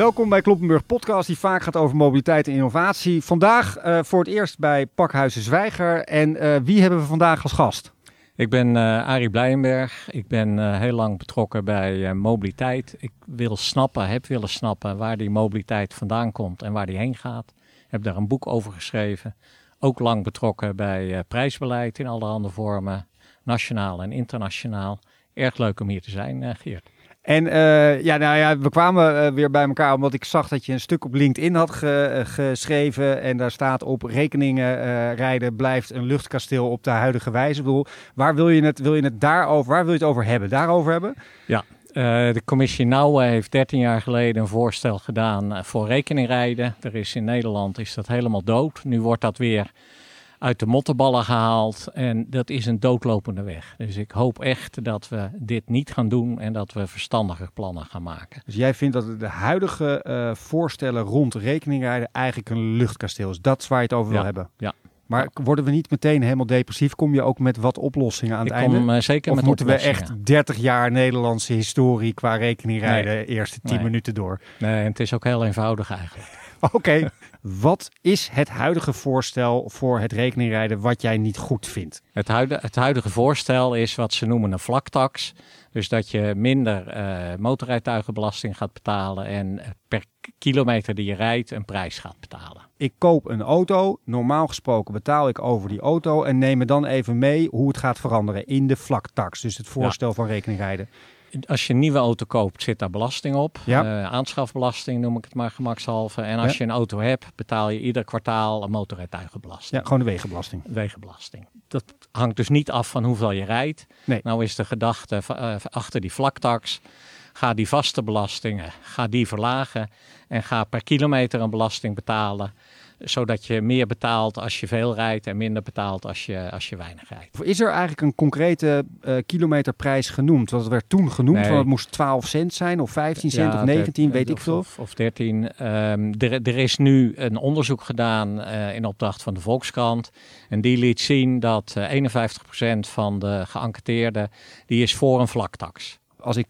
Welkom bij Kloppenburg Podcast, die vaak gaat over mobiliteit en innovatie. Vandaag uh, voor het eerst bij Pakhuizen Zwijger. En uh, wie hebben we vandaag als gast? Ik ben uh, Arie Blijenberg. Ik ben heel lang betrokken bij mobiliteit. Ik wil snappen, heb willen snappen waar die mobiliteit vandaan komt en waar die heen gaat. Heb daar een boek over geschreven. Ook lang betrokken bij prijsbeleid in allerhande vormen, nationaal en internationaal. Erg leuk om hier te zijn, Geert. En uh, ja, nou ja, we kwamen uh, weer bij elkaar omdat ik zag dat je een stuk op LinkedIn had ge, uh, geschreven. En daar staat op rekeningen rijden blijft een luchtkasteel op de huidige wijze. Ik bedoel, waar wil je het, wil je het daarover, waar wil je het over hebben? Daarover hebben? Ja, de commissie Nouwen heeft 13 jaar geleden een voorstel gedaan voor rekeningrijden. Er is in Nederland is dat helemaal dood. Nu wordt dat weer uit de mottenballen gehaald. En dat is een doodlopende weg. Dus ik hoop echt dat we dit niet gaan doen en dat we verstandige plannen gaan maken. Dus jij vindt dat de huidige uh, voorstellen rond rekeningrijden eigenlijk een luchtkasteel is? Dat is waar je het over wil hebben? Ja. Maar worden we niet meteen helemaal depressief? Kom je ook met wat oplossingen aan het ik einde? Kom, uh, zeker of met moeten we echt 30 jaar Nederlandse historie qua rekeningrijden nee. eerste 10 nee. minuten door? Nee, het is ook heel eenvoudig eigenlijk. Oké, okay. wat is het huidige voorstel voor het rekeningrijden wat jij niet goed vindt? Het, huidige, het huidige voorstel is wat ze noemen een vlaktax. Dus dat je minder uh, motorrijtuigenbelasting gaat betalen en per kilometer die je rijdt een prijs gaat betalen. Ik koop een auto, normaal gesproken betaal ik over die auto en neem me dan even mee hoe het gaat veranderen in de vlaktax. Dus het voorstel ja. van rekeningrijden. Als je een nieuwe auto koopt, zit daar belasting op. Ja. Uh, aanschafbelasting noem ik het maar gemakshalve. En als Ja. je een auto hebt, betaal je ieder kwartaal een motorrijtuigenbelasting. Ja, gewoon de wegenbelasting. Wegenbelasting. Dat hangt dus niet af van hoeveel je rijdt. Nee. Nou is de gedachte uh, achter die vlaktax. Ga die vaste belastingen, ga die verlagen. En ga per kilometer een belasting betalen. Zodat je meer betaalt als je veel rijdt en minder betaalt als je, als je weinig rijdt. Is er eigenlijk een concrete uh, kilometerprijs genoemd? Want het werd toen genoemd, Nee. van het moest 12 cent zijn of 15 cent of 19, de- weet ik veel. Of, of 13. Ehm, er, er is nu een onderzoek gedaan eh, in opdracht van de Volkskrant. En die liet zien dat eh 51% van de geënquêteerden die is voor een vlaktax. Als ik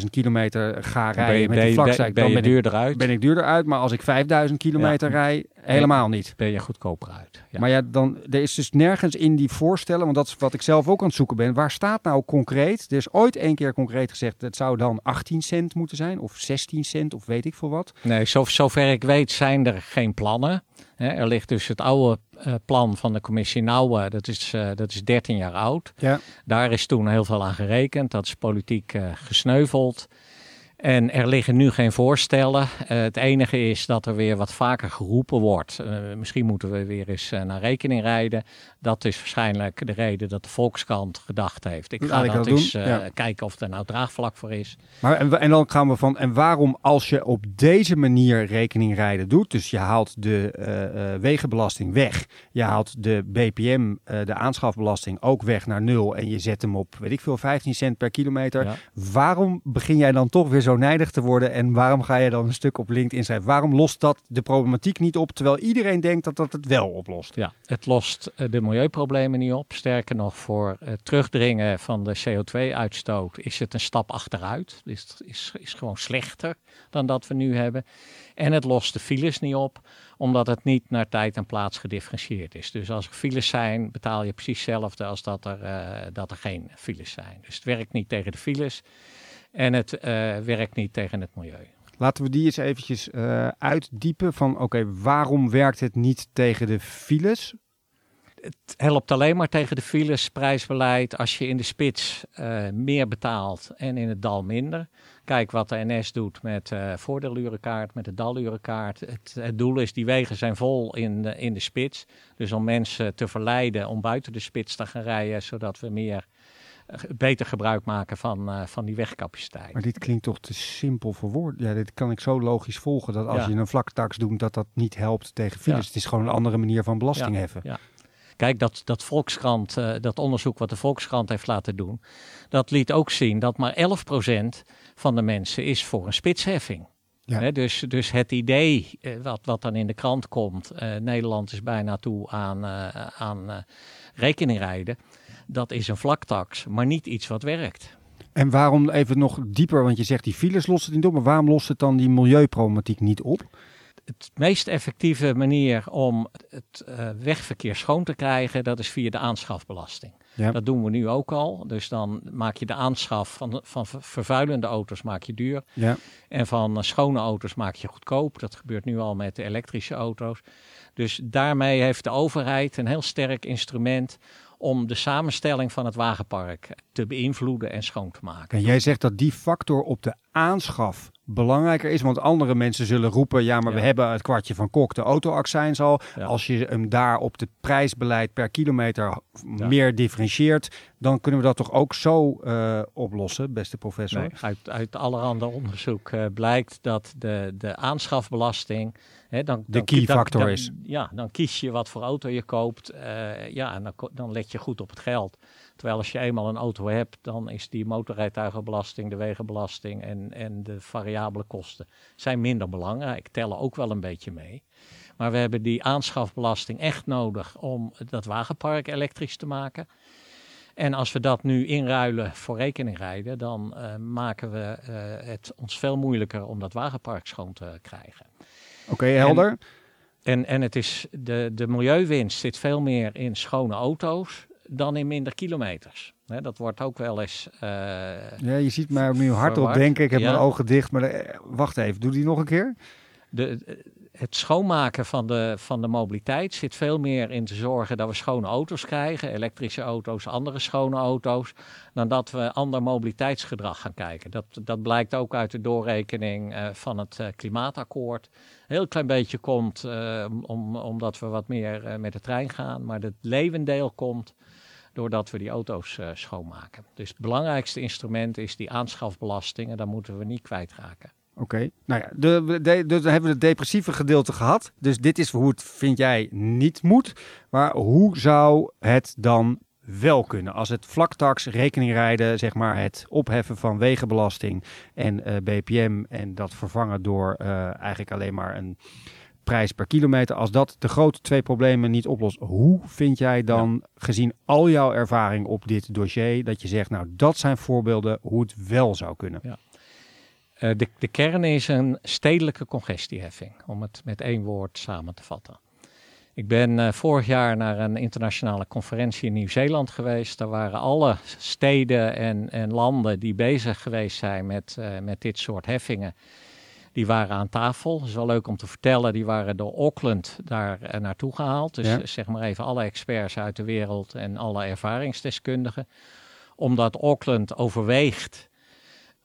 30.000 kilometer ga Ben rijden je, met die ben dan ben ik, duurder uit, ben ik duurder uit. Maar als ik 5000 kilometer rij, helemaal niet. ben je goedkoper uit. Ja. Maar ja, dan, er is dus nergens in die voorstellen, want dat is wat ik zelf ook aan het zoeken ben. Waar staat nou concreet? Er is ooit één keer concreet gezegd, het zou dan 18 cent moeten zijn, of 16 cent, of weet ik veel wat. Nee, zo, zover ik weet zijn er geen plannen. Er ligt dus het oude eh, plan van de commissie Nouwen, dat is, eh, dat is 13 jaar oud. Ja. Daar is toen heel veel aan gerekend. Dat is politiek eh, gesneuveld. En er liggen nu geen voorstellen. Eh, het enige is dat er weer wat vaker geroepen wordt. Eh, misschien moeten we weer eens eh, naar rekening rijden. Dat is waarschijnlijk de reden dat de Volkskrant gedacht heeft. Ik ga ik dat eens ja. kijken of er nou draagvlak voor is. Maar en, en dan gaan we van, en waarom als je op deze manier rekening rijden doet, dus je haalt de wegenbelasting weg, je haalt de BPM, de aanschafbelasting ook weg naar nul en je zet hem op, weet ik veel, 15 cent per kilometer. Ja. Waarom begin jij dan toch weer zo te worden en waarom ga je dan een stuk op LinkedIn schrijven? Waarom lost dat de problematiek niet op, terwijl iedereen denkt dat dat het wel oplost? Ja, het lost eh, de milieuproblemen niet op. Sterker nog, voor het terugdringen van de CO2-uitstoot is het een stap achteruit. Dus het is, is gewoon slechter dan dat we nu hebben. En het lost de files niet op, omdat het niet naar tijd en plaats gedifferentieerd is. Dus als er files zijn, betaal je precies hetzelfde als dat er, eh, dat er geen files zijn. Dus het werkt niet tegen de files en het eh, werkt niet tegen het milieu. Laten we die eens eventjes eh, uitdiepen van oké, waarom werkt het niet tegen de files? Het helpt alleen maar tegen de files, prijsbeleid, als je in de spits eh, meer betaalt en in het dal minder. Kijk wat de NS doet met eh voordeelurenkaart, met de dalurenkaart. Het, het doel is, die wegen zijn vol in de, in de spits. Dus om mensen te verleiden om buiten de spits te gaan rijden, zodat we meer, beter gebruik maken van, eh, van die wegcapaciteit. Maar dit klinkt toch te simpel voor woorden. Ja, dit kan ik zo logisch volgen dat als Ja. je een vlaktax doet, dat dat niet helpt tegen files. Ja. Het is gewoon een andere manier van belasting Ja, heffen. ja. Kijk, dat, dat Volkskrant, eh, dat onderzoek wat de Volkskrant heeft laten doen, dat liet ook zien dat maar 11% van de mensen is voor een spitsheffing. Ja. Dus, dus het idee eh, wat, wat dan in de krant komt, Nederland is bijna toe aan, eh, aan rekeningrijden, dat is een vlaktax, maar niet iets wat werkt. En waarom even nog dieper, want je zegt die files lost het niet op, maar waarom lost het dan die milieuproblematiek niet op? Het meest effectieve manier om het uh, wegverkeer schoon te krijgen, dat is via de aanschafbelasting. Ja. Dat doen we nu ook al. Dus dan maak je de aanschaf van, van vervuilende auto's maak je duur. Ja. En van uh, schone auto's maak je goedkoop. Dat gebeurt nu al met de elektrische auto's. Dus daarmee heeft de overheid een heel sterk instrument om de samenstelling van het wagenpark te beïnvloeden en schoon te maken. En jij zegt dat die factor op de aanschaf belangrijker is, want andere mensen zullen roepen, ja, maar we hebben het kwartje van Kok, de autoaccijns al. Als je hem daar op de prijsbeleid per kilometer meer differentieert, dan kunnen we dat toch ook zo uh, oplossen, beste professor? Nee, uit, uit allerhande onderzoek uh, blijkt dat de, de aanschafbelasting dan, de key factor is. Ja, dan kies je wat voor auto je koopt. Uh, ja, en dan, dan let je goed op het geld. Terwijl als je eenmaal een auto hebt, dan is die motorrijtuigenbelasting, de wegenbelasting en, en de variabele kosten zijn minder belangrijk. Tellen ook wel een beetje mee. Maar we hebben die aanschafbelasting echt nodig om dat wagenpark elektrisch te maken. En als we dat nu inruilen voor rekening rijden, dan uh, maken we uh, het ons veel moeilijker om dat wagenpark schoon te krijgen. Oké, helder. En, en, en het is de, de milieuwinst zit veel meer in schone auto's dan in minder kilometers. dat wordt ook wel eens. Uh, ja, je ziet mij nu hardop denken. Ik heb mijn ogen dicht, maar eh, wacht even, doe die nog een keer. De, het schoonmaken van de, van de mobiliteit zit veel meer in te zorgen dat we schone auto's krijgen, elektrische auto's, andere schone auto's, dan dat we ander mobiliteitsgedrag gaan kijken. Dat, dat blijkt ook uit de doorrekening uh, van het uh, klimaatakkoord. Heel klein beetje komt uh, om, omdat we wat meer met de trein gaan, maar het levendeel komt doordat we die auto's schoonmaken. Dus het belangrijkste instrument is die aanschafbelasting en daar moeten we niet kwijtraken. Oké, nou ja, de, de, dan hebben we het depressieve gedeelte gehad. Dus dit is hoe het, vind jij, niet moet. Maar hoe zou het dan wel kunnen? Als het vlaktax, rekeningrijden, zeg maar het opheffen van wegenbelasting en uh, eh, BPM en dat vervangen door uh, eigenlijk alleen maar een prijs per kilometer. Als dat de grote twee problemen niet oplost, hoe vind jij dan, gezien al jouw ervaring op dit dossier, dat je zegt, nou dat zijn voorbeelden hoe het wel zou kunnen? Ja. Eh, de, de kern is een stedelijke congestieheffing, om het met één woord samen te vatten. Ik ben uh, vorig jaar naar een internationale conferentie in Nieuw-Zeeland geweest. Daar waren alle steden en, en landen die bezig geweest zijn met, uh, met dit soort heffingen. Die waren aan tafel. Dat is wel leuk om te vertellen. Die waren door Auckland daar uh, naartoe gehaald. Dus ja. zeg maar even alle experts uit de wereld en alle ervaringsdeskundigen. Omdat Auckland overweegt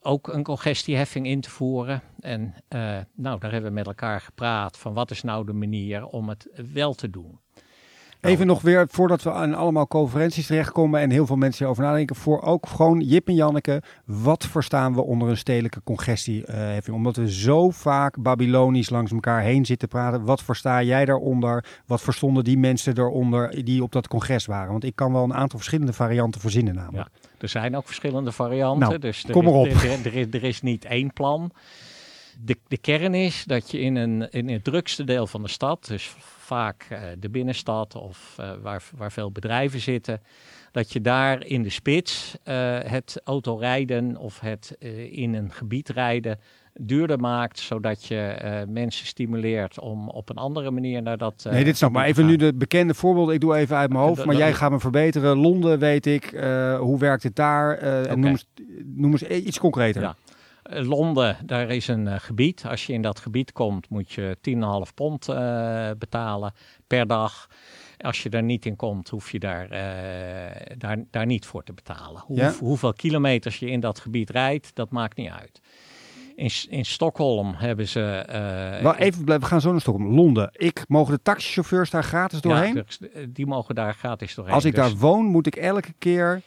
ook een congestieheffing in te voeren. En uh, nou, daar hebben we met elkaar gepraat van wat is nou de manier om het wel te doen. Even nog weer, voordat we aan allemaal conferenties terechtkomen en heel veel mensen hierover nadenken, voor ook gewoon Jip en Janneke, wat verstaan we onder een stedelijke congestieheffing? Omdat we zo vaak Babylonisch langs elkaar heen zitten praten, wat versta jij daaronder? Wat verstonden die mensen eronder die op dat congres waren? Want ik kan wel een aantal verschillende varianten verzinnen namelijk. Ja, er zijn ook verschillende varianten, nou, dus er, kom erop. Er, er, is, er is niet één plan. De, de kern is dat je in, een, in het drukste deel van de stad, dus vaak uh, de binnenstad of uh, waar, waar veel bedrijven zitten, dat je daar in de spits uh, het autorijden of het in een gebied rijden duurder maakt, zodat je mensen stimuleert om op een andere manier naar dat. nee, dit snap maar even nu de bekende voorbeeld. Ik doe even uit mijn hoofd, maar jij gaat me verbeteren. Londen weet ik. hoe werkt het daar? Okay. noem, eens, noem eens iets concreter. Ja. Eh, Londen, daar is een uh, gebied. Als je in dat gebied komt, moet je 10,5 pond uh, betalen per dag. Als je daar niet in komt, hoef je daar, daar, daar niet voor te betalen. Hoe, ja? Hoeveel kilometers je in dat gebied rijdt, dat maakt niet uit. In, in Stockholm hebben ze. Wel even blijven, we gaan zo naar Stockholm. Londen. Ik mogen de taxichauffeurs daar gratis doorheen? Ja, die mogen daar gratis doorheen. Als ik dus... daar woon, moet ik elke keer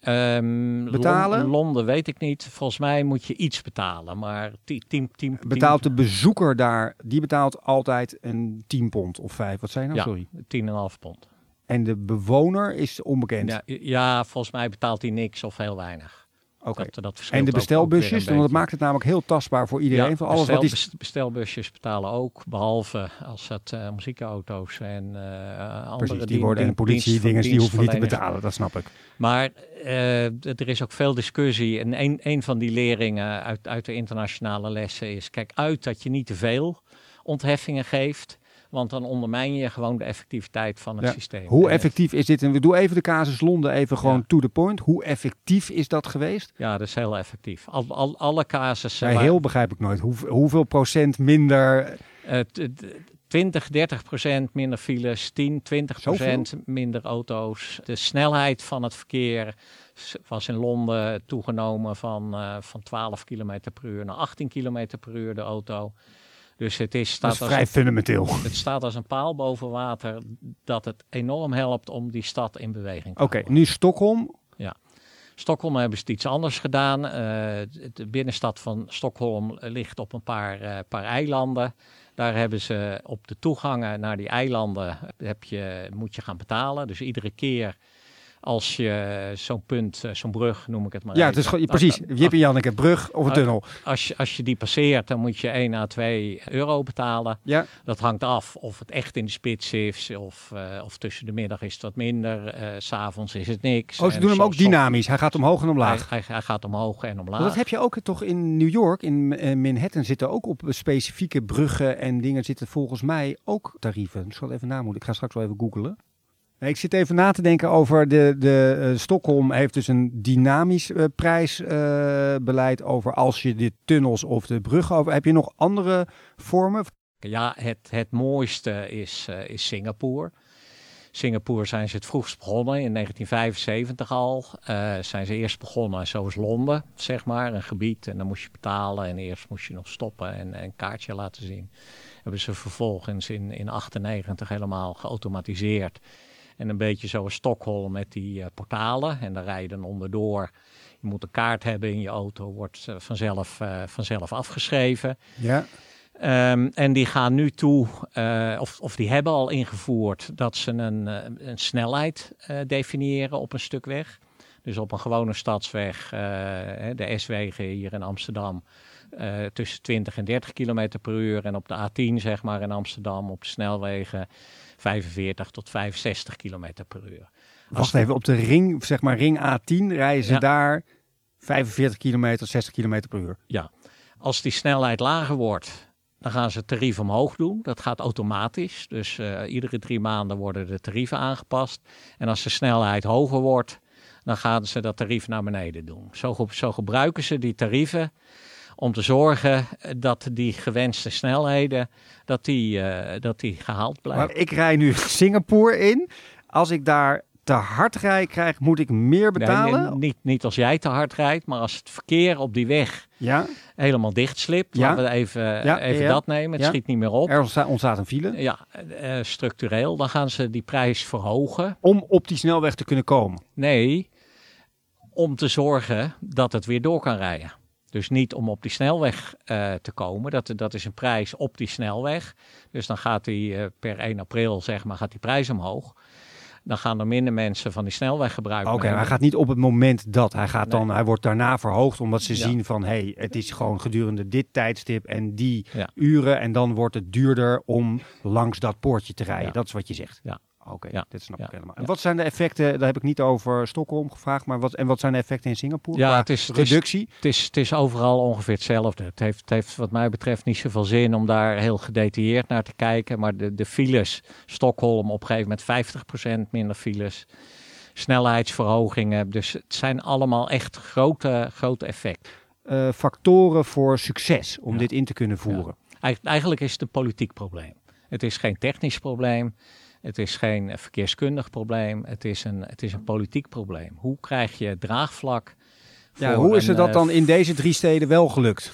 Um, betalen? Londen weet ik niet. Volgens mij moet je iets betalen, maar 10 Betaalt de bezoeker daar, die betaalt altijd een 10 pond of 5, wat zijn nou? Sorry. 10,5 pond. En de bewoner is onbekend? Ja, ja, volgens mij betaalt hij niks of heel weinig. Dat, dat En de bestelbusjes, want dat maakt het namelijk heel tastbaar voor iedereen. Ja, alles wat is. best- bestelbusjes betalen ook, behalve als het eh, muziekauto's en eh andere Precies, die dien- worden en politie dingen die hoeven niet te betalen, dat snap ik. Maar eh, er is ook veel discussie. En een, een van die leringen uit, uit de internationale lessen is: kijk uit dat je niet te veel ontheffingen geeft. Want dan ondermijn je gewoon de effectiviteit van het Ja. systeem. Hoe effectief is dit? En we doen even de casus Londen even gewoon Ja. to the point. Hoe effectief is dat geweest? Ja, dat is heel effectief. Al, al, alle casussen. Waar- heel begrijp ik nooit. Hoe, hoeveel procent minder? Eh, t- t- 20, 30 procent minder files, 10, 20 procent minder auto's. De snelheid van het verkeer was in Londen toegenomen van, eh, van 12 km per uur naar 18 km per uur de auto. Dus het is, Dat staat, is vrij fundamenteel. het staat als een paal boven water dat het enorm helpt om die stad in beweging te Oké, nu Stockholm. Stockholm hebben ze iets anders gedaan. Eh, de binnenstad van Stockholm ligt op een paar, eh, paar eilanden. Daar hebben ze op de toegangen naar die eilanden heb je, moet je gaan betalen. Dus iedere keer als je zo'n punt, eh, zo'n brug noem ik het maar. Ja, het is precies. Jip en Janneke, brug of een Ah, tunnel. als, je, als je die passeert, dan moet je 1 à 2 euro betalen. Ja, Dat hangt af of het echt in de spits is of, eh, of tussen de middag is het wat minder. eh, S S'avonds is het niks. oh, ze En doen hem ook dynamisch. Hij gaat omhoog en omlaag. hij, hij gaat omhoog en omlaag. Maar dat heb je ook toch in New York, in eh, Manhattan zitten ook op specifieke bruggen en dingen zitten volgens mij ook tarieven. Ik zal even namoeden. Ik ga straks wel even googlen. Nee, Ik zit even na te denken over de, de eh, Stockholm heeft dus een dynamisch eh, prijsbeleid over als je de tunnels of de bruggen over. Heb je nog andere vormen? Ja, het, het mooiste is, eh, is Singapore. Singapore zijn ze het vroegst begonnen, in 1975 al. Eh, zijn ze eerst begonnen zoals Londen, zeg maar, een gebied. En dan moest je betalen en eerst moest je nog stoppen en en een kaartje laten zien. Hebben ze vervolgens in 1998 helemaal geautomatiseerd. En een beetje zoals Stockholm met die eh, portalen. En daar rij je dan onderdoor. Je moet een kaart hebben in je auto, wordt eh, vanzelf, eh, vanzelf afgeschreven. Ja. Ehm, en die gaan nu toe, of, of die hebben al ingevoerd, dat ze een, een snelheid definiëren op een stuk weg. Dus op een gewone stadsweg, de S-wegen hier in Amsterdam, tussen 20 en 30 km per uur. En op de A10, zeg maar, in Amsterdam, op de snelwegen 45 tot 65 km per uur. Wacht even, op de ring, zeg maar ring A10 rijden ze Ja. daar 45 kilometer, 60 kilometer per uur. Als die snelheid lager wordt, dan gaan ze het tarief omhoog doen. Dat gaat automatisch. Dus eh, iedere drie maanden worden de tarieven aangepast. En als de snelheid hoger wordt, dan gaan ze dat tarief naar beneden doen. Zo, zo gebruiken ze die tarieven om te zorgen eh, dat die gewenste snelheden dat die, eh, dat die gehaald blijven. Maar ik rij nu Singapore in. Als ik daar te hard rijd, krijg, moet ik meer betalen? Nee, niet, niet als jij te hard rijdt, maar als het verkeer op die weg Ja, helemaal dichtslipt. Ja. Laten we even, Ja, even ja, dat nemen. Het schiet niet meer op. er ontsta- ontstaat een file. Ja, eh, structureel. Dan gaan ze die prijs verhogen. Om op die snelweg te kunnen komen. Nee, om te zorgen dat het weer door kan rijden. Dus niet om op die snelweg eh, te komen. Dat, dat is een prijs op die snelweg. Dus dan gaat die eh, per 1 april, zeg maar, gaat die prijs omhoog. Dan gaan er minder mensen van die snelweg gebruik Oké, hij gaat niet op het moment dat. Hij, gaat dan, hij wordt daarna verhoogd omdat ze Ja. zien van... hé, hey, het is gewoon gedurende dit tijdstip en die Ja. uren... en dan wordt het duurder om langs dat poortje te rijden. Ja. Dat is wat je zegt. Ja. Oké, Ja. dit snap Ja. ik helemaal. Ja. En wat zijn de effecten, daar heb ik niet over Stockholm gevraagd... maar wat, en wat zijn de effecten in Singapore Ja, het is, het is, reductie? het, is, het is overal ongeveer hetzelfde. Het heeft, het heeft wat mij betreft niet zoveel zin om daar heel gedetailleerd naar te kijken. Maar de, de files, Stockholm op een gegeven moment 50% minder files. Snelheidsverhogingen. Dus het zijn allemaal echt grote, grote effecten. Eh, factoren voor succes om Ja. dit in te kunnen voeren. Eigen- Eigenlijk is het een politiek probleem. Het is geen technisch probleem. Het is geen verkeerskundig probleem. Het is een, het is een politiek probleem. Hoe krijg je draagvlak? Ja, hoe is het dat eh, dan in deze drie steden wel gelukt?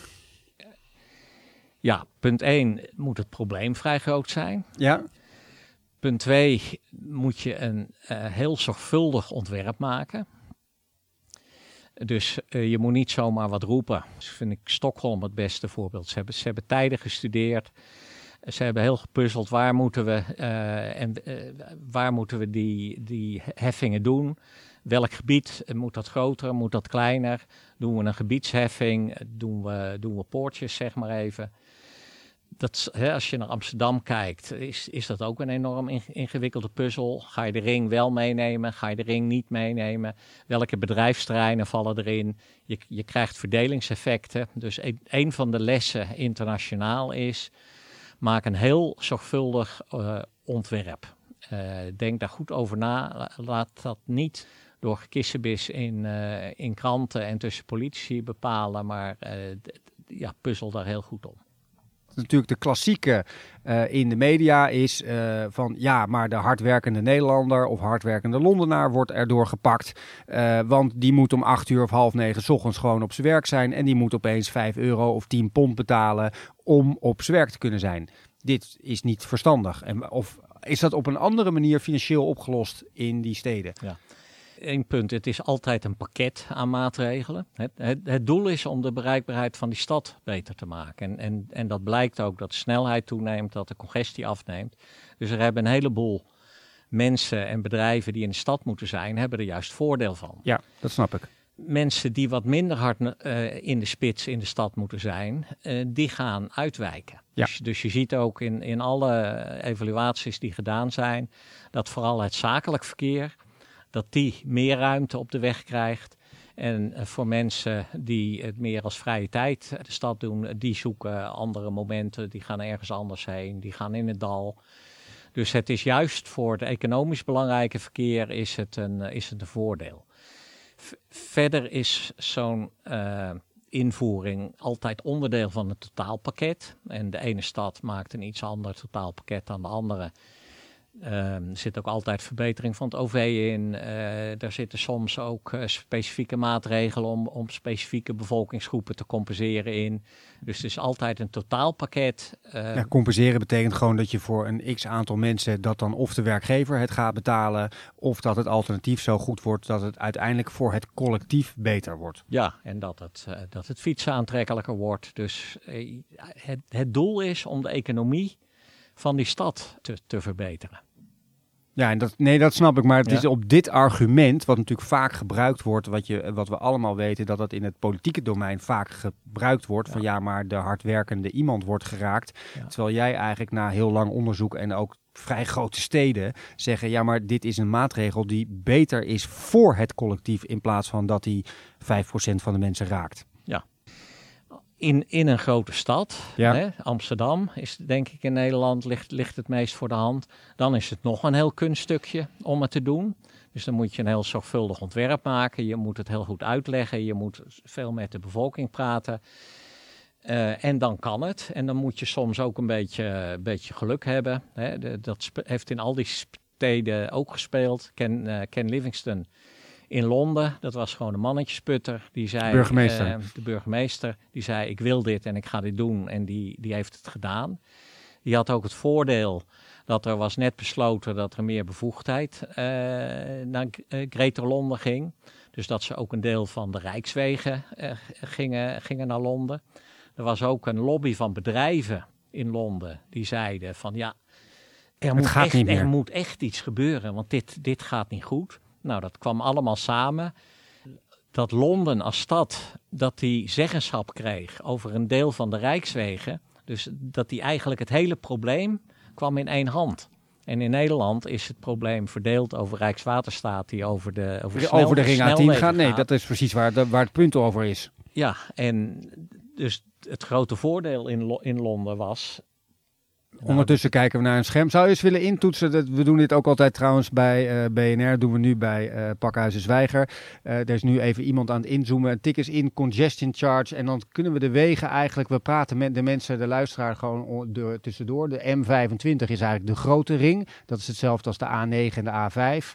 Ja, punt 1 moet het probleem vrij groot zijn. Ja, Punt 2 moet je een eh, heel zorgvuldig ontwerp maken. Dus eh, je moet niet zomaar wat roepen. Dus vind ik Stockholm het beste voorbeeld. Ze hebben, ze hebben tijden gestudeerd. Ze hebben heel gepuzzeld waar moeten we, en, waar moeten we die, die heffingen doen. Welk gebied moet dat groter, moet dat kleiner? Doen we een gebiedsheffing? Doen we, doen we poortjes, zeg maar even? Dat, hè, als je naar Amsterdam kijkt, is, is dat ook een enorm ingewikkelde puzzel. Ga je de ring wel meenemen? Ga je de ring niet meenemen? Welke bedrijfsterreinen vallen erin? Je, je krijgt verdelingseffecten. Dus een, een van de lessen internationaal is: maak een heel zorgvuldig uh, ontwerp. Uh, denk daar goed over na. Laat dat niet door gekissenbis in, uh, in kranten en tussen politici bepalen, maar ja, puzzel daar heel goed om natuurlijk de klassieke uh, in de media is uh, van ja, maar de hardwerkende Nederlander of hardwerkende Londenaar wordt erdoor gepakt. Uh, want die moet om acht uur of half negen ochtends gewoon op zijn werk zijn. En die moet opeens 5 euro of 10 pond betalen om op zijn werk te kunnen zijn. Dit is niet verstandig. En, of is dat op een andere manier financieel opgelost in die steden? Ja één punt. Het is altijd een pakket aan maatregelen. Het, het, het, doel is om de bereikbaarheid van die stad beter te maken. En, en, en dat blijkt ook dat de snelheid toeneemt, dat de congestie afneemt. Dus er hebben een heleboel mensen en bedrijven die in de stad moeten zijn, hebben er juist voordeel van. Ja, dat snap ik. Mensen die wat minder hard uh, in de spits in de stad moeten zijn, uh, die gaan uitwijken. Ja. Dus, dus je ziet ook in, in alle evaluaties die gedaan zijn, dat vooral het zakelijk verkeer dat die meer ruimte op de weg krijgt. En eh, voor mensen die het meer als vrije tijd de stad doen, die zoeken andere momenten, die gaan ergens anders heen, die gaan in het dal. Dus het is juist voor het economisch belangrijke verkeer is het een, is het een voordeel. verder is zo'n invoering altijd onderdeel van het totaalpakket. En de ene stad maakt een iets ander totaalpakket dan de andere. Um, er zit ook altijd verbetering van het OV in. Uh, er zitten soms ook uh, specifieke maatregelen om, om specifieke bevolkingsgroepen te compenseren in. Dus het is altijd een totaalpakket. Uh, ja, compenseren betekent gewoon dat je voor een x aantal mensen dat dan of de werkgever het gaat betalen, of dat het alternatief zo goed wordt dat het uiteindelijk voor het collectief beter wordt. Ja, en dat het, dat het fietsen aantrekkelijker wordt. Dus het, het doel is om de economie van die stad te, te verbeteren. Ja, en dat, nee, dat snap ik. Maar het is op dit argument, wat natuurlijk vaak gebruikt wordt, wat, je, wat we allemaal weten, dat dat in het politieke domein vaak gebruikt wordt. Van ja, maar de hardwerkende iemand wordt geraakt. Terwijl jij eigenlijk na heel lang onderzoek en ook vrij grote steden zeggen: ja, maar dit is een maatregel die beter is voor het collectief in plaats van dat die 5% van de mensen raakt in, in een grote stad, hè, Amsterdam is denk ik in Nederland, ligt, ligt het meest voor de hand. Dan is het nog een heel kunststukje om het te doen. Dus dan moet je een heel zorgvuldig ontwerp maken. Je moet het heel goed uitleggen. Je moet veel met de bevolking praten. Uh, en dan kan het. En dan moet je soms ook een beetje, beetje geluk hebben. Hè. dat heeft in al die steden ook gespeeld. Ken, uh, Ken Livingston in Londen. Dat was gewoon een mannetjesputter. Die zei, de burgemeester. Uh, de burgemeester. Die zei, ik wil dit en ik ga dit doen. En die, die heeft het gedaan. Die had ook het voordeel dat er was net besloten dat er meer bevoegdheid uh, naar uh, Greater Londen ging. Dus dat ze ook een deel van de rijkswegen gingen, gingen naar Londen. Er was ook een lobby van bedrijven in Londen die zeiden van ja, er, moet echt, er moet echt iets gebeuren, want dit, dit gaat niet goed. Nou, dat kwam allemaal samen. Dat Londen als stad, dat die zeggenschap kreeg over een deel van de rijkswegen. Dus dat die eigenlijk het hele probleem kwam in één hand. En in Nederland is het probleem verdeeld over Rijkswaterstaat die over de over de, over de ring A10 gaat. Nee, dat is precies waar, de, waar het punt over is. Ja, en dus het grote voordeel in, in Londen was Ondertussen kijken we naar een scherm. Zou je eens willen intoetsen? We doen dit ook altijd trouwens bij uh, eh, BNR. Doen we nu bij uh, Pakhuizen Zwijger. Uh, er is nu even iemand aan het inzoomen. Tik eens in congestion charge. En dan kunnen we de wegen eigenlijk... We praten met de mensen, de luisteraar gewoon door, tussendoor. De M25 is eigenlijk de grote ring. Dat is hetzelfde als de A9 en de A5.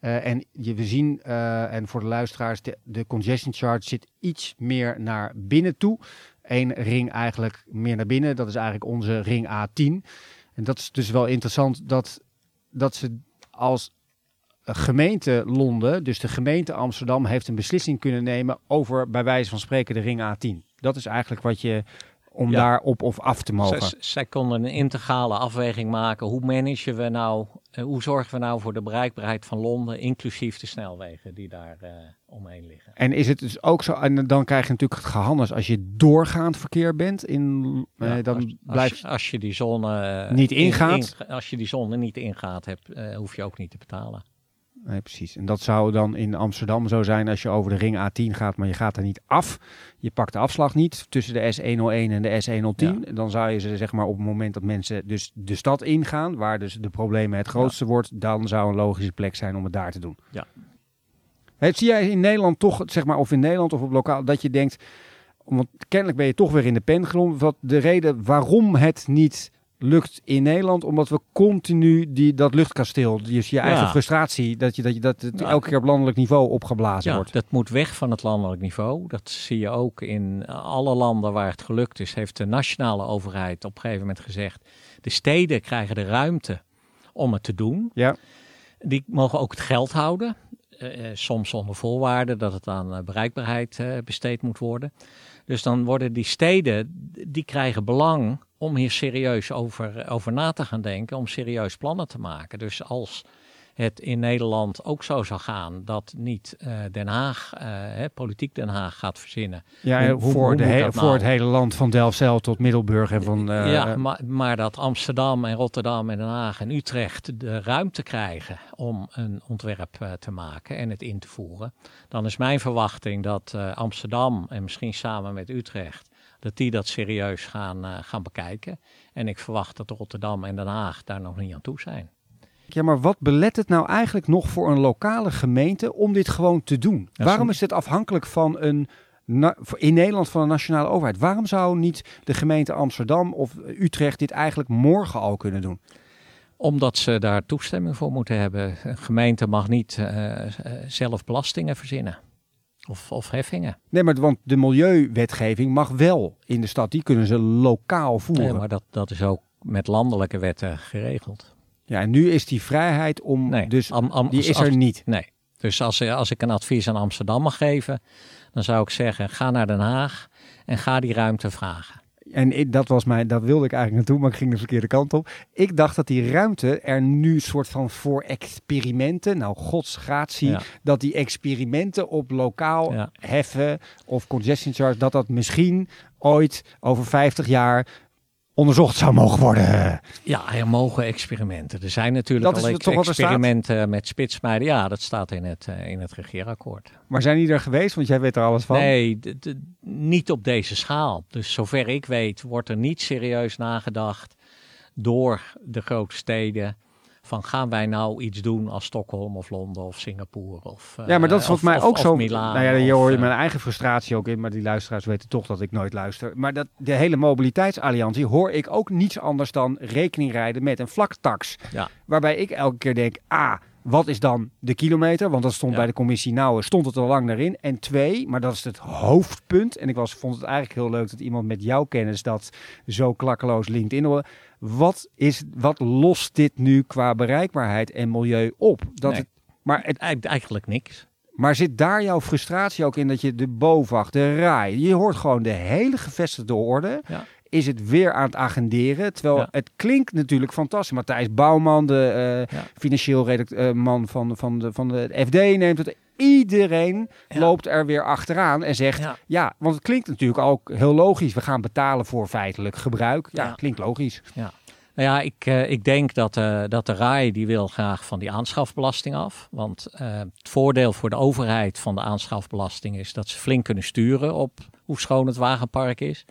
Uh, en je, we zien, uh, en voor de luisteraars, de, de congestion charge zit iets meer naar binnen toe één ring eigenlijk meer naar binnen. Dat is eigenlijk onze ring A10. En dat is dus wel interessant dat, dat ze als gemeente Londen, dus de gemeente Amsterdam, heeft een beslissing kunnen nemen over bij wijze van spreken de ring A10. Dat is eigenlijk wat je om Ja. daar op of af te mogen. Zij, zij konden een integrale afweging maken. Hoe managen we nou, eh, hoe zorgen we nou voor de bereikbaarheid van Londen, inclusief de snelwegen die daar eh, omheen liggen. En is het dus ook zo, en dan krijg je natuurlijk het gehannes als je doorgaand verkeer bent, in, eh, dan als, blijft... als, als je die zone Niet in- ingaat? in- als je die zone niet ingaat, hebt, eh, hoef je ook niet te betalen. Nee, precies. En dat zou dan in Amsterdam zo zijn als je over de ring A10 gaat, maar je gaat er niet af. Je pakt de afslag niet tussen de S101 en de S110. Dan zou je ze zeg maar op het moment dat mensen dus de stad ingaan, waar dus de problemen het grootste wordt, dan zou een logische plek zijn om het daar te doen. Ja. Hè, zie jij in Nederland toch, zeg maar, of in Nederland of op lokaal, dat je denkt, want kennelijk ben je toch weer in de pen gelopen, wat de reden waarom het niet lukt in Nederland, omdat we continu die, dat luchtkasteel, dus je eigen Ja. frustratie, dat, je, dat, je, dat het Ja. elke keer op landelijk niveau opgeblazen Ja, wordt. dat moet weg van het landelijk niveau. Dat zie je ook in alle landen waar het gelukt is. Heeft de nationale overheid op een gegeven moment gezegd: de steden krijgen de ruimte om het te doen. Ja. Die mogen ook het geld houden. eh, eh, soms onder voorwaarde dat het aan eh, bereikbaarheid besteed moet worden. Dus dan worden die steden, die krijgen belang om hier serieus over, over na te gaan denken, om serieus plannen te maken. Dus als het in Nederland ook zo zou gaan dat niet eh, Den Haag, eh, hè, politiek Den Haag gaat verzinnen. Ja, Hoe- voor, hoe de he- voor nou? het hele land van Delfzijl tot Middelburg en van... eh, ja, maar, maar dat Amsterdam en Rotterdam en Den Haag en Utrecht de ruimte krijgen om een ontwerp te maken en het in te voeren, dan is mijn verwachting dat Amsterdam en misschien samen met Utrecht, dat die dat serieus gaan, eh, gaan bekijken. En ik verwacht dat Rotterdam en Den Haag daar nog niet aan toe zijn. Ja, maar wat belet het nou eigenlijk nog voor een lokale gemeente om dit gewoon te doen? Waarom is dit afhankelijk van een, na- in Nederland van een nationale overheid? Waarom zou niet de gemeente Amsterdam of Utrecht dit eigenlijk morgen al kunnen doen? Omdat ze daar toestemming voor moeten hebben. Een gemeente mag niet eh, eh, zelf belastingen verzinnen. Of, of heffingen. Nee, maar want de milieuwetgeving mag wel in de stad. Die kunnen ze lokaal voeren. Nee, maar dat, dat is ook met landelijke wetten geregeld. Ja, en nu is die vrijheid om Nee, dus am- am- die als- is als- er niet. Nee. Dus als, als ik een advies aan Amsterdam mag geven, dan zou ik zeggen: ga naar Den Haag en ga die ruimte vragen. En ik, dat was mij, dat wilde ik eigenlijk naartoe, maar ik ging de verkeerde kant op. Ik dacht dat die ruimte er nu soort van voor experimenten, nou godsgratie, Ja. dat die experimenten op lokaal Ja. heffen of congestion charge, dat dat misschien ooit over 50 jaar onderzocht zou mogen worden. Ja, er mogen experimenten. Er zijn natuurlijk Dat al er experimenten met spitsmijden. Ja, dat staat in het, eh, in het regeerakkoord. Maar zijn die er geweest? Want jij weet er alles van. Nee, niet op deze schaal. Dus zover ik weet, wordt er niet serieus nagedacht door de grote steden. Van gaan wij nou iets doen als Stockholm of Londen of Singapore of Ja, maar dat is eh, volgens mij of- ook of zo. Milaan nou ja, hier hoor je eh, mijn eigen frustratie ook in, maar die luisteraars weten toch dat ik nooit luister. Maar dat, de hele mobiliteitsalliantie hoor ik ook niets anders dan rekening rijden met een vlaktax. Ja. Waarbij ik elke keer denk, A, wat is dan de kilometer? Want dat stond Ja. bij de commissie Nauwe, stond het al lang daarin. En twee, maar dat is het hoofdpunt. En ik was, vond het eigenlijk heel leuk dat iemand met jouw kennis dat zo klakkeloos LinkedIn hoorde. Wat, is, wat lost dit nu qua bereikbaarheid en milieu op? Dat Nee. het, maar het Eigen- Eigenlijk niks. maar zit daar jouw frustratie ook in dat je de BOVAG, de RAI, je hoort gewoon de hele gevestigde orde, Ja. is het weer aan het agenderen. Terwijl Ja. het klinkt natuurlijk fantastisch. Matthijs Bouwman, de eh, Ja. financieel redacteur eh, man van, van, de, van de FD, neemt het. Iedereen Ja. loopt er weer achteraan en zegt, ja. Ja. want het klinkt natuurlijk ook heel logisch. We gaan betalen voor feitelijk gebruik. Ja, Ja. klinkt logisch. Nou ja, ik, eh, ik denk dat, eh, dat de RAI die wil graag van die aanschafbelasting af. Want eh, het voordeel voor de overheid van de aanschafbelasting is dat ze flink kunnen sturen op hoe schoon het wagenpark is.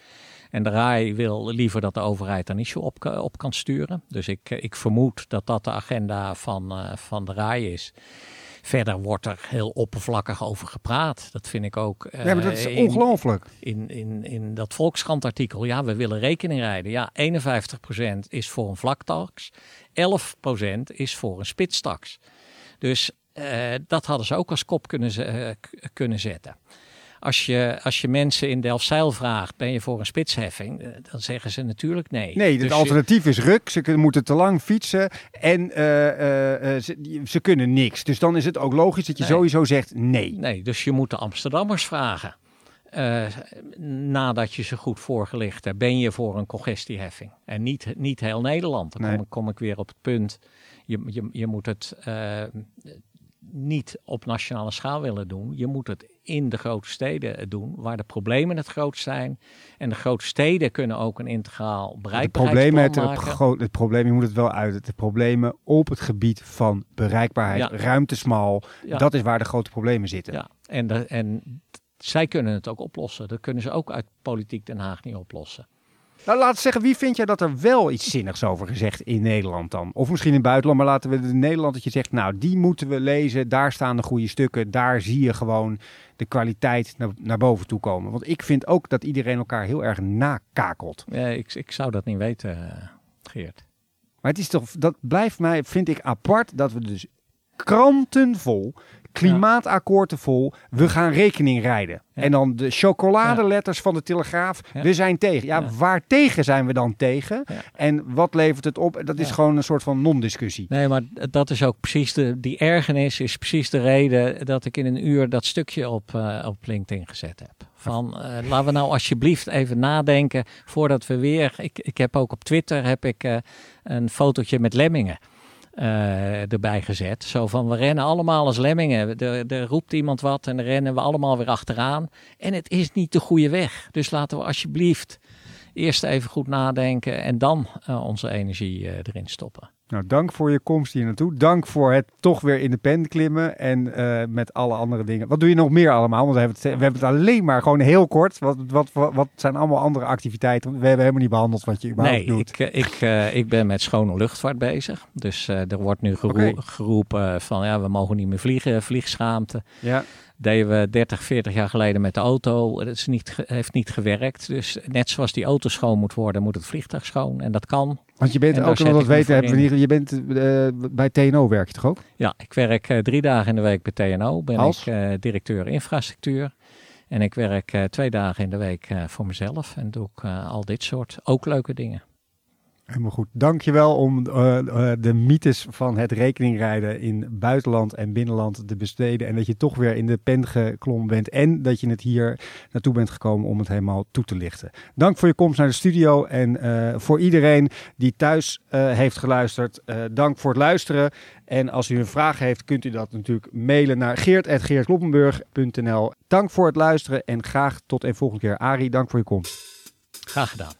En de RAI wil liever dat de overheid daar niet zo op, op kan sturen. Dus ik, ik vermoed dat dat de agenda van, van de RAI is. Verder wordt er heel oppervlakkig over gepraat. Dat vind ik ook. ja, maar dat is eh, ongelooflijk. in, in, in dat Volkskrant-artikel, ja, we willen rekening rijden. Ja, 51% is voor een vlaktax, 11% is voor een spitstax. Dus eh, dat hadden ze ook als kop kunnen, ze- eh, kunnen zetten. Als je, als je mensen in Delfzijl vraagt, ben je voor een spitsheffing? Eh, dan zeggen ze natuurlijk nee. Nee, het Dus je- alternatief is ruk. Ze kunnen, moeten te lang fietsen en eh, eh, ze, ze kunnen niks. Dus dan is het ook logisch dat je Nee. sowieso zegt nee. Nee, dus je moet de Amsterdammers vragen. uh, nadat je ze goed voorgelicht hebt, ben je voor een congestieheffing. En niet, niet heel Nederland. Dan kom, ik, kom, ik weer op het punt. Je, je, je moet het niet op nationale schaal willen doen. Je moet het in de grote steden doen, waar de problemen het grootst zijn. En de grote steden kunnen ook een integraal bereikbaarheidsplan het maken. Het, het probleem, je moet het wel uit, de problemen op het gebied van bereikbaarheid, ja. ruimtesmal, dat is waar de grote problemen zitten. Ja, en, de, en zij kunnen het ook oplossen. Dat kunnen ze ook uit politiek Den Haag niet oplossen. Nou, laten we zeggen, wie vind jij dat er wel iets zinnigs over gezegd in Nederland dan? Of misschien in het buitenland, maar laten we in Nederland dat je zegt, nou, die moeten we lezen, daar staan de goede stukken, daar zie je gewoon de kwaliteit naar, naar boven toe komen. Want ik vind ook dat iedereen elkaar heel erg nakakelt. Ja, ik, ik zou dat niet weten, eh, Geert. Maar het is toch, dat blijft mij, vind ik apart, dat we dus krantenvol Klimaatakkoorden vol. We gaan rekening rijden. En dan de chocoladeletters van de Telegraaf. We zijn tegen. Ja, waar tegen zijn we dan tegen? En wat levert het op? Dat is gewoon een soort van non-discussie. Nee, maar dat is ook precies de... Die ergernis is precies de reden dat ik in een uur dat stukje op, uh, op LinkedIn gezet heb. Van, uh, laten we nou alsjeblieft even nadenken voordat we weer... Ik, ik heb ook op Twitter heb ik, uh, een fotootje met lemmingen. Uh, erbij gezet. Zo van, we rennen allemaal als lemmingen. Er, er roept iemand wat en dan rennen we allemaal weer achteraan. En het is niet de goede weg. Dus laten we alsjeblieft eerst even goed nadenken en dan uh, onze energie uh, erin stoppen. Nou, dank voor je komst hier naartoe. Dank voor het toch weer in de pen klimmen en uh, met alle andere dingen. Wat doe je nog meer allemaal? Want we hebben het, we hebben het alleen maar gewoon heel kort. Wat, wat, wat, wat zijn allemaal andere activiteiten? We hebben helemaal niet behandeld wat je überhaupt nee, doet. Ik, ik, uh, ik ben met schone luchtvaart bezig. Dus uh, er wordt nu okay. geroepen van ja, we mogen niet meer vliegen, vliegschaamte. Ja deden we 30, 40 jaar geleden met de auto. Dat is niet, heeft niet gewerkt. Dus net zoals die auto schoon moet worden, moet het vliegtuig schoon. En dat kan. Want je bent ook, nog dat weten, hebben we niet, je bent uh, bij TNO werk je toch ook? Ja, ik werk uh, drie dagen in de week bij TNO. Ben Als? ik uh, directeur infrastructuur. En ik werk twee dagen in de week voor mezelf. En doe ik al dit soort ook leuke dingen. Helemaal goed. Dankjewel om uh, uh, de mythes van het rekeningrijden in buitenland en binnenland te besteden. En dat je toch weer in de pen geklommen bent. En dat je het hier naartoe bent gekomen om het helemaal toe te lichten. Dank voor je komst naar de studio. En uh, voor iedereen die thuis heeft geluisterd, dank voor het luisteren. En als u een vraag heeft, kunt u dat natuurlijk mailen naar geert.geertkloppenburg.nl. Dank voor het luisteren en graag tot een volgende keer. Arie, dank voor je komst. Graag gedaan.